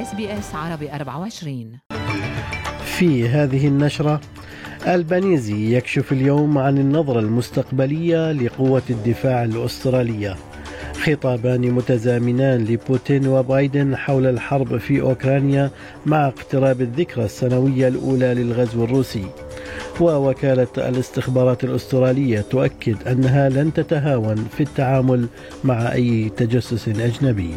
SBS عربي 24 في هذه النشرة ألبنيزي يكشف اليوم عن النظرة المستقبلية لقوة الدفاع الأسترالية. خطابان متزامنان لبوتين وبايدن حول الحرب في أوكرانيا مع اقتراب الذكرى السنوية الأولى للغزو الروسي. ووكالة الاستخبارات الأسترالية تؤكد أنها لن تتهاون في التعامل مع أي تجسس أجنبي.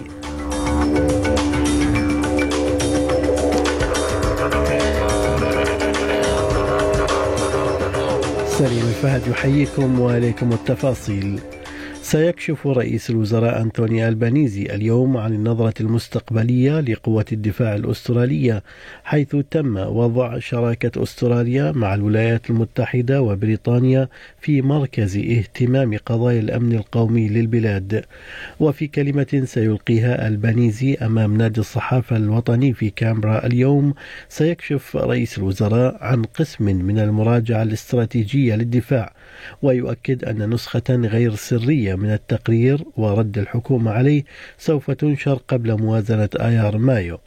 سليم الفهد يحييكم وإليكم التفاصيل. سيكشف رئيس الوزراء أنتوني ألبانيزي اليوم عن النظرة المستقبلية لقوة الدفاع الأسترالية حيث تم وضع شراكة أستراليا مع الولايات المتحدة وبريطانيا في مركز اهتمام قضايا الأمن القومي للبلاد. وفي كلمة سيلقيها ألبانيزي أمام نادي الصحافة الوطني في كامبرا اليوم سيكشف رئيس الوزراء عن قسم من المراجعة الاستراتيجية للدفاع ويؤكد أن نسخة غير سرية من التقرير ورد الحكومة عليه سوف تنشر قبل موازنة آيار مايو.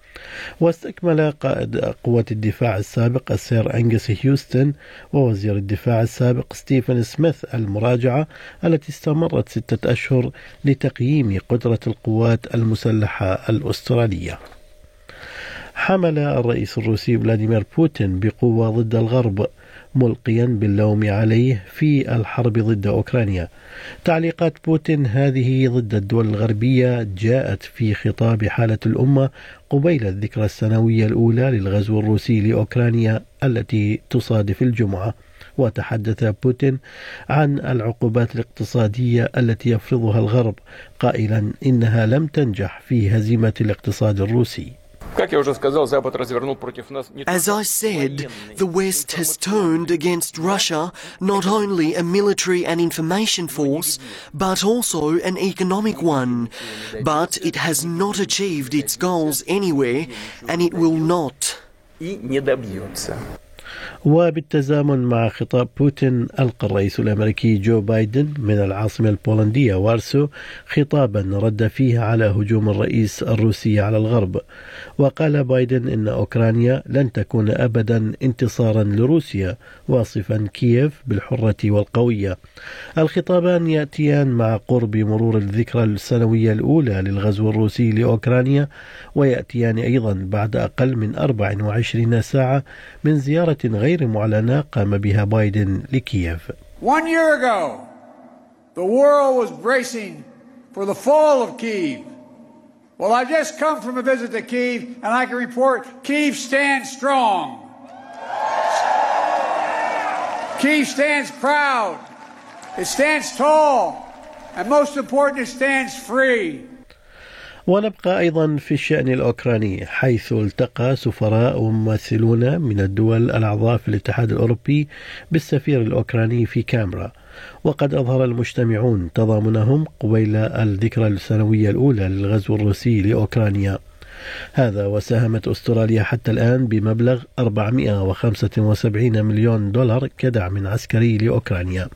واستكمل قائد قوة الدفاع السابق السير أنجس هيوستن ووزير الدفاع السابق ستيفن سميث المراجعة التي استمرت ستة أشهر لتقييم قدرة القوات المسلحة الأسترالية. حمل الرئيس الروسي فلاديمير بوتين بقوة ضد الغرب ملقيا باللوم عليه في الحرب ضد أوكرانيا. تعليقات بوتين هذه ضد الدول الغربية جاءت في خطاب حالة الأمة قبيل الذكرى السنوية الأولى للغزو الروسي لأوكرانيا التي تصادف الجمعة. وتحدث بوتين عن العقوبات الاقتصادية التي يفرضها الغرب قائلا إنها لم تنجح في هزيمة الاقتصاد الروسي. As I said, the West has turned against Russia not only a military and information force, but also an economic one. But it has not achieved its goals anywhere, and it will not. وبالتزامن مع خطاب بوتين ألقى الرئيس الأمريكي جو بايدن من العاصمة البولندية وارسو خطابا رد فيه على هجوم الرئيس الروسي على الغرب. وقال بايدن إن أوكرانيا لن تكون أبدا انتصارا لروسيا واصفا كييف بالحرة والقوية. الخطابان يأتيان مع قرب مرور الذكرى السنوية الأولى للغزو الروسي لأوكرانيا ويأتيان أيضا بعد أقل من 24 ساعة من زيارة غير معلنة قام بها بايدن لكييف. One year ago, the world was bracing for the fall of Kiev. Well, I've just come from a visit to Kiev, and I can report Kiev stands strong. Kiev stands proud. It stands tall. And most important, it stands free. ونبقى أيضا في الشأن الأوكراني حيث التقى سفراء وممثلون من الدول الأعضاء في الاتحاد الأوروبي بالسفير الأوكراني في كامرا وقد أظهر المجتمعون تضامنهم قبيل الذكرى السنوية الأولى للغزو الروسي لأوكرانيا. هذا وساهمت أستراليا حتى الآن بمبلغ 475 مليون دولار كدعم عسكري لأوكرانيا.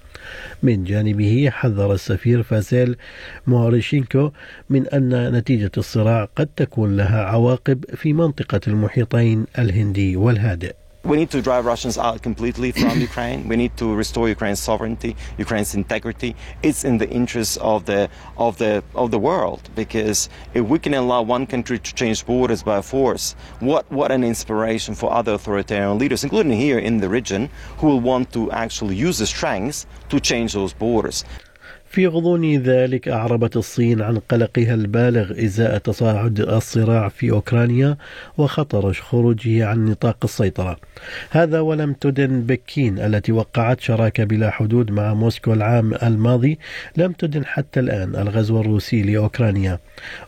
من جانبه حذر السفير فاسيل موريشينكو من أن نتيجة الصراع قد تكون لها عواقب في منطقة المحيطين الهندي والهادئ. We need to drive Russians out completely from Ukraine. We need to restore Ukraine's sovereignty, Ukraine's integrity. It's in the interest of the of the of the world because if we can allow one country to change borders by force, what what an inspiration for other authoritarian leaders, including here in the region, who will want to actually use the strength to change those borders. في غضون ذلك أعربت الصين عن قلقها البالغ إزاء تصاعد الصراع في أوكرانيا وخطر خروجه عن نطاق السيطرة. هذا ولم تدن بكين التي وقعت شراكة بلا حدود مع موسكو العام الماضي لم تدن حتى الآن الغزو الروسي لأوكرانيا.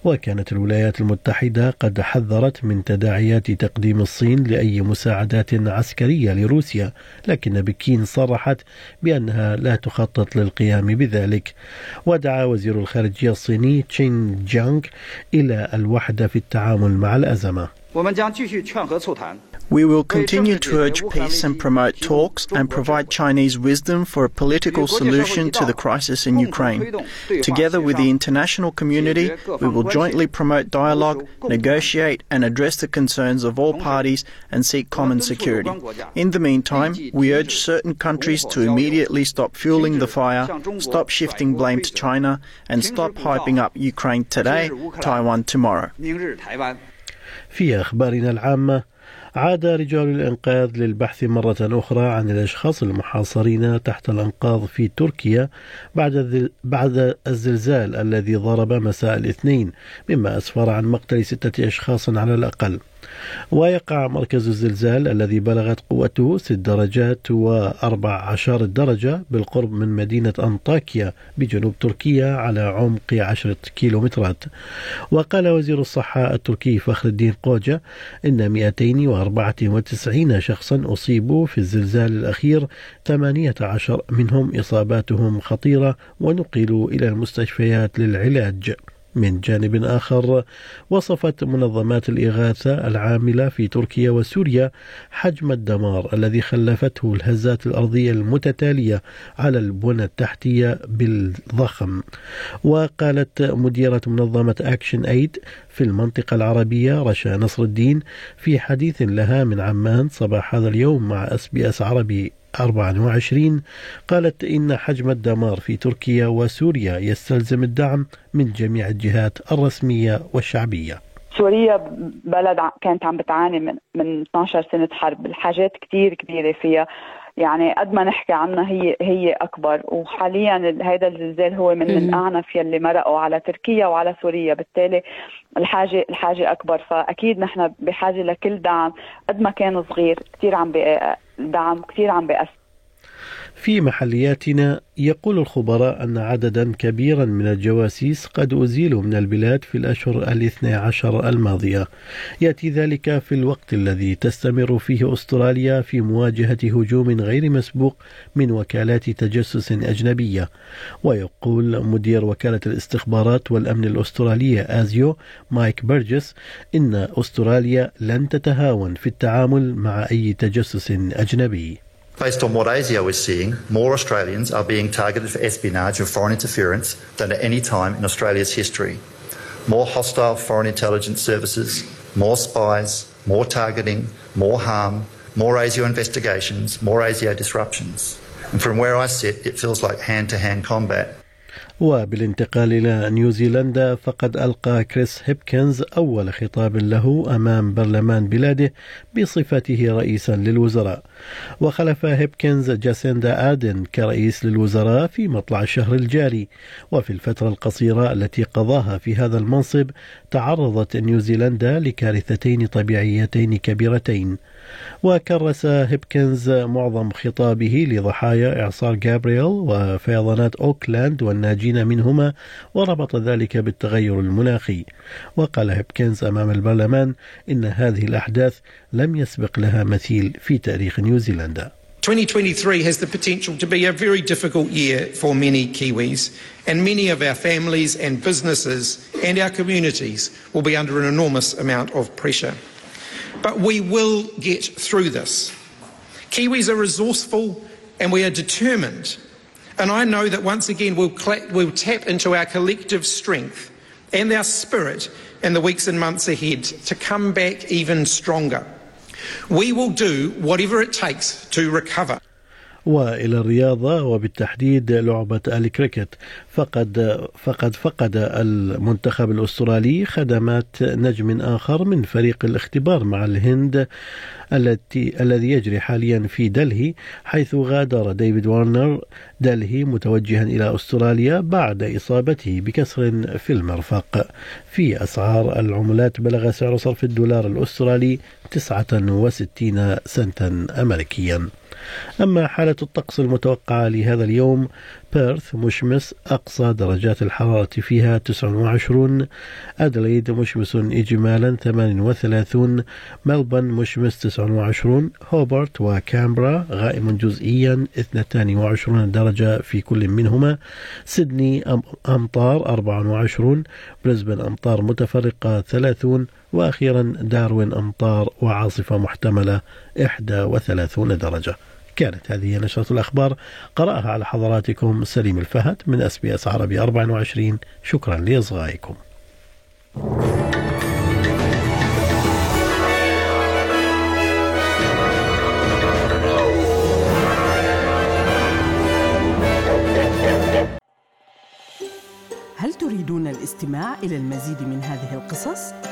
وكانت الولايات المتحدة قد حذرت من تداعيات تقديم الصين لأي مساعدات عسكرية لروسيا لكن بكين صرحت بأنها لا تخطط للقيام بذلك. ودعا وزير الخارجية الصيني تشين جانغ إلى الوحدة في التعامل مع الأزمة We will continue to urge peace and promote talks and provide Chinese wisdom for a political solution to the crisis in Ukraine. Together with the international community, we will jointly promote dialogue, negotiate, and address the concerns of all parties and seek common security. In the meantime, we urge certain countries to immediately stop fueling the fire, stop shifting blame to China, and stop hyping up Ukraine today, Taiwan tomorrow. في أخبارنا العامة عاد رجال الإنقاذ للبحث مرة أخرى عن الأشخاص المحاصرين تحت الأنقاض في تركيا بعد بعد الزلزال الذي ضرب مساء الاثنين مما أسفر عن مقتل ستة أشخاص على الأقل. ويقع مركز الزلزال الذي بلغت قوته ست درجات وأربع عشر درجة بالقرب من مدينة أنطاكيا بجنوب تركيا على عمق عشرة كيلومترات. وقال وزير الصحة التركي فخر الدين قوجة إن 294 شخصا أصيبوا في الزلزال الأخير 18 منهم إصاباتهم خطيرة ونقلوا إلى المستشفيات للعلاج. من جانب آخر وصفت منظمات الإغاثة العاملة في تركيا وسوريا حجم الدمار الذي خلفته الهزات الأرضية المتتالية على البنى التحتية بالضخم. وقالت مديرة منظمة ActionAid في المنطقة العربية رشا نصر الدين في حديث لها من عمان صباح هذا اليوم مع SBS عربي. 24 قالت إن حجم الدمار في تركيا وسوريا يستلزم الدعم من جميع الجهات الرسمية والشعبية. سوريا بلد كانت عم بتعاني من من 12 سنة حرب. الحاجات كتير كبيرة فيها. يعني قد ما نحكي عنها هي هي أكبر. وحاليا هذا الزلزال هو من الأعنف يلي مرقوا على تركيا وعلى سوريا. بالتالي الحاجة الحاجة أكبر. فأكيد نحن بحاجة لكل دعم. قد ما كان صغير كثير عم دعم كثير عم بيأثر. في محلياتنا يقول الخبراء أن عددا كبيرا من الجواسيس قد أزيلوا من البلاد في الأشهر الاثنى عشر الماضية. يأتي ذلك في الوقت الذي تستمر فيه أستراليا في مواجهة هجوم غير مسبوق من وكالات تجسس أجنبية. ويقول مدير وكالة الاستخبارات والأمن الأسترالية آزيو مايك برجس إن أستراليا لن تتهاون في التعامل مع أي تجسس أجنبي. Based on what ASIO is seeing, more Australians are being targeted for espionage and foreign interference than at any time in Australia's history. More hostile foreign intelligence services, more spies, more targeting, more harm, more ASIO investigations, more ASIO disruptions. And from where I sit, it feels like hand to hand combat وبالانتقال إلى نيوزيلندا فقد ألقى كريس هيبكنز أول خطاب له أمام برلمان بلاده بصفته رئيسا للوزراء. وخلف هيبكنز جاسيندا آدن كرئيس للوزراء في مطلع الشهر الجاري. وفي الفترة القصيرة التي قضاها في هذا المنصب تعرضت نيوزيلندا لكارثتين طبيعيتين كبيرتين. وكرس هيبكنز معظم خطابه لضحايا إعصار جابرييل وفيضانات أوكلاند والناجين منهما وربط ذلك بالتغير المناخي وقال هيبكنز أمام البرلمان إن هذه الأحداث لم يسبق لها مثيل في تاريخ نيوزيلندا 2023 has the potential to be a very difficult year for many Kiwis, and many of our families and businesses and our communities will be under an enormous amount of pressure. But we will get through this. Kiwis are resourceful and we are determined. And I know that once again we'll, we'll tap into our collective strength and our spirit in the weeks and months ahead to come back even stronger. We will do whatever it takes to recover. وإلى الرياضة وبالتحديد لعبة الكريكت فقد فقد فقد المنتخب الأسترالي خدمات نجم آخر من فريق الاختبار مع الهند التي الذي يجري حاليا في دلهي حيث غادر ديفيد وارنر دلهي متوجها إلى أستراليا بعد إصابته بكسر في المرفق. في أسعار العملات بلغ سعر صرف الدولار الأسترالي 69 سنتا امريكيا. أما حالة الطقس المتوقعة لهذا اليوم بيرث مشمس أقصى درجات الحرارة فيها 29 أدليد مشمس إجمالا 38 ملبن مشمس 29 هوبرت وكامبرا غائم جزئيا 22 درجة في كل منهما سيدني أمطار 24 بريسبن أمطار متفرقة 30 وأخيرا داروين أمطار وعاصفة محتملة 31 درجة. كانت هذه نشرة الأخبار. قرأها على حضراتكم سليم الفهد من أس بي أس عربي 24 شكرا لإصغائكم. هل تريدون الاستماع إلى المزيد من هذه القصص؟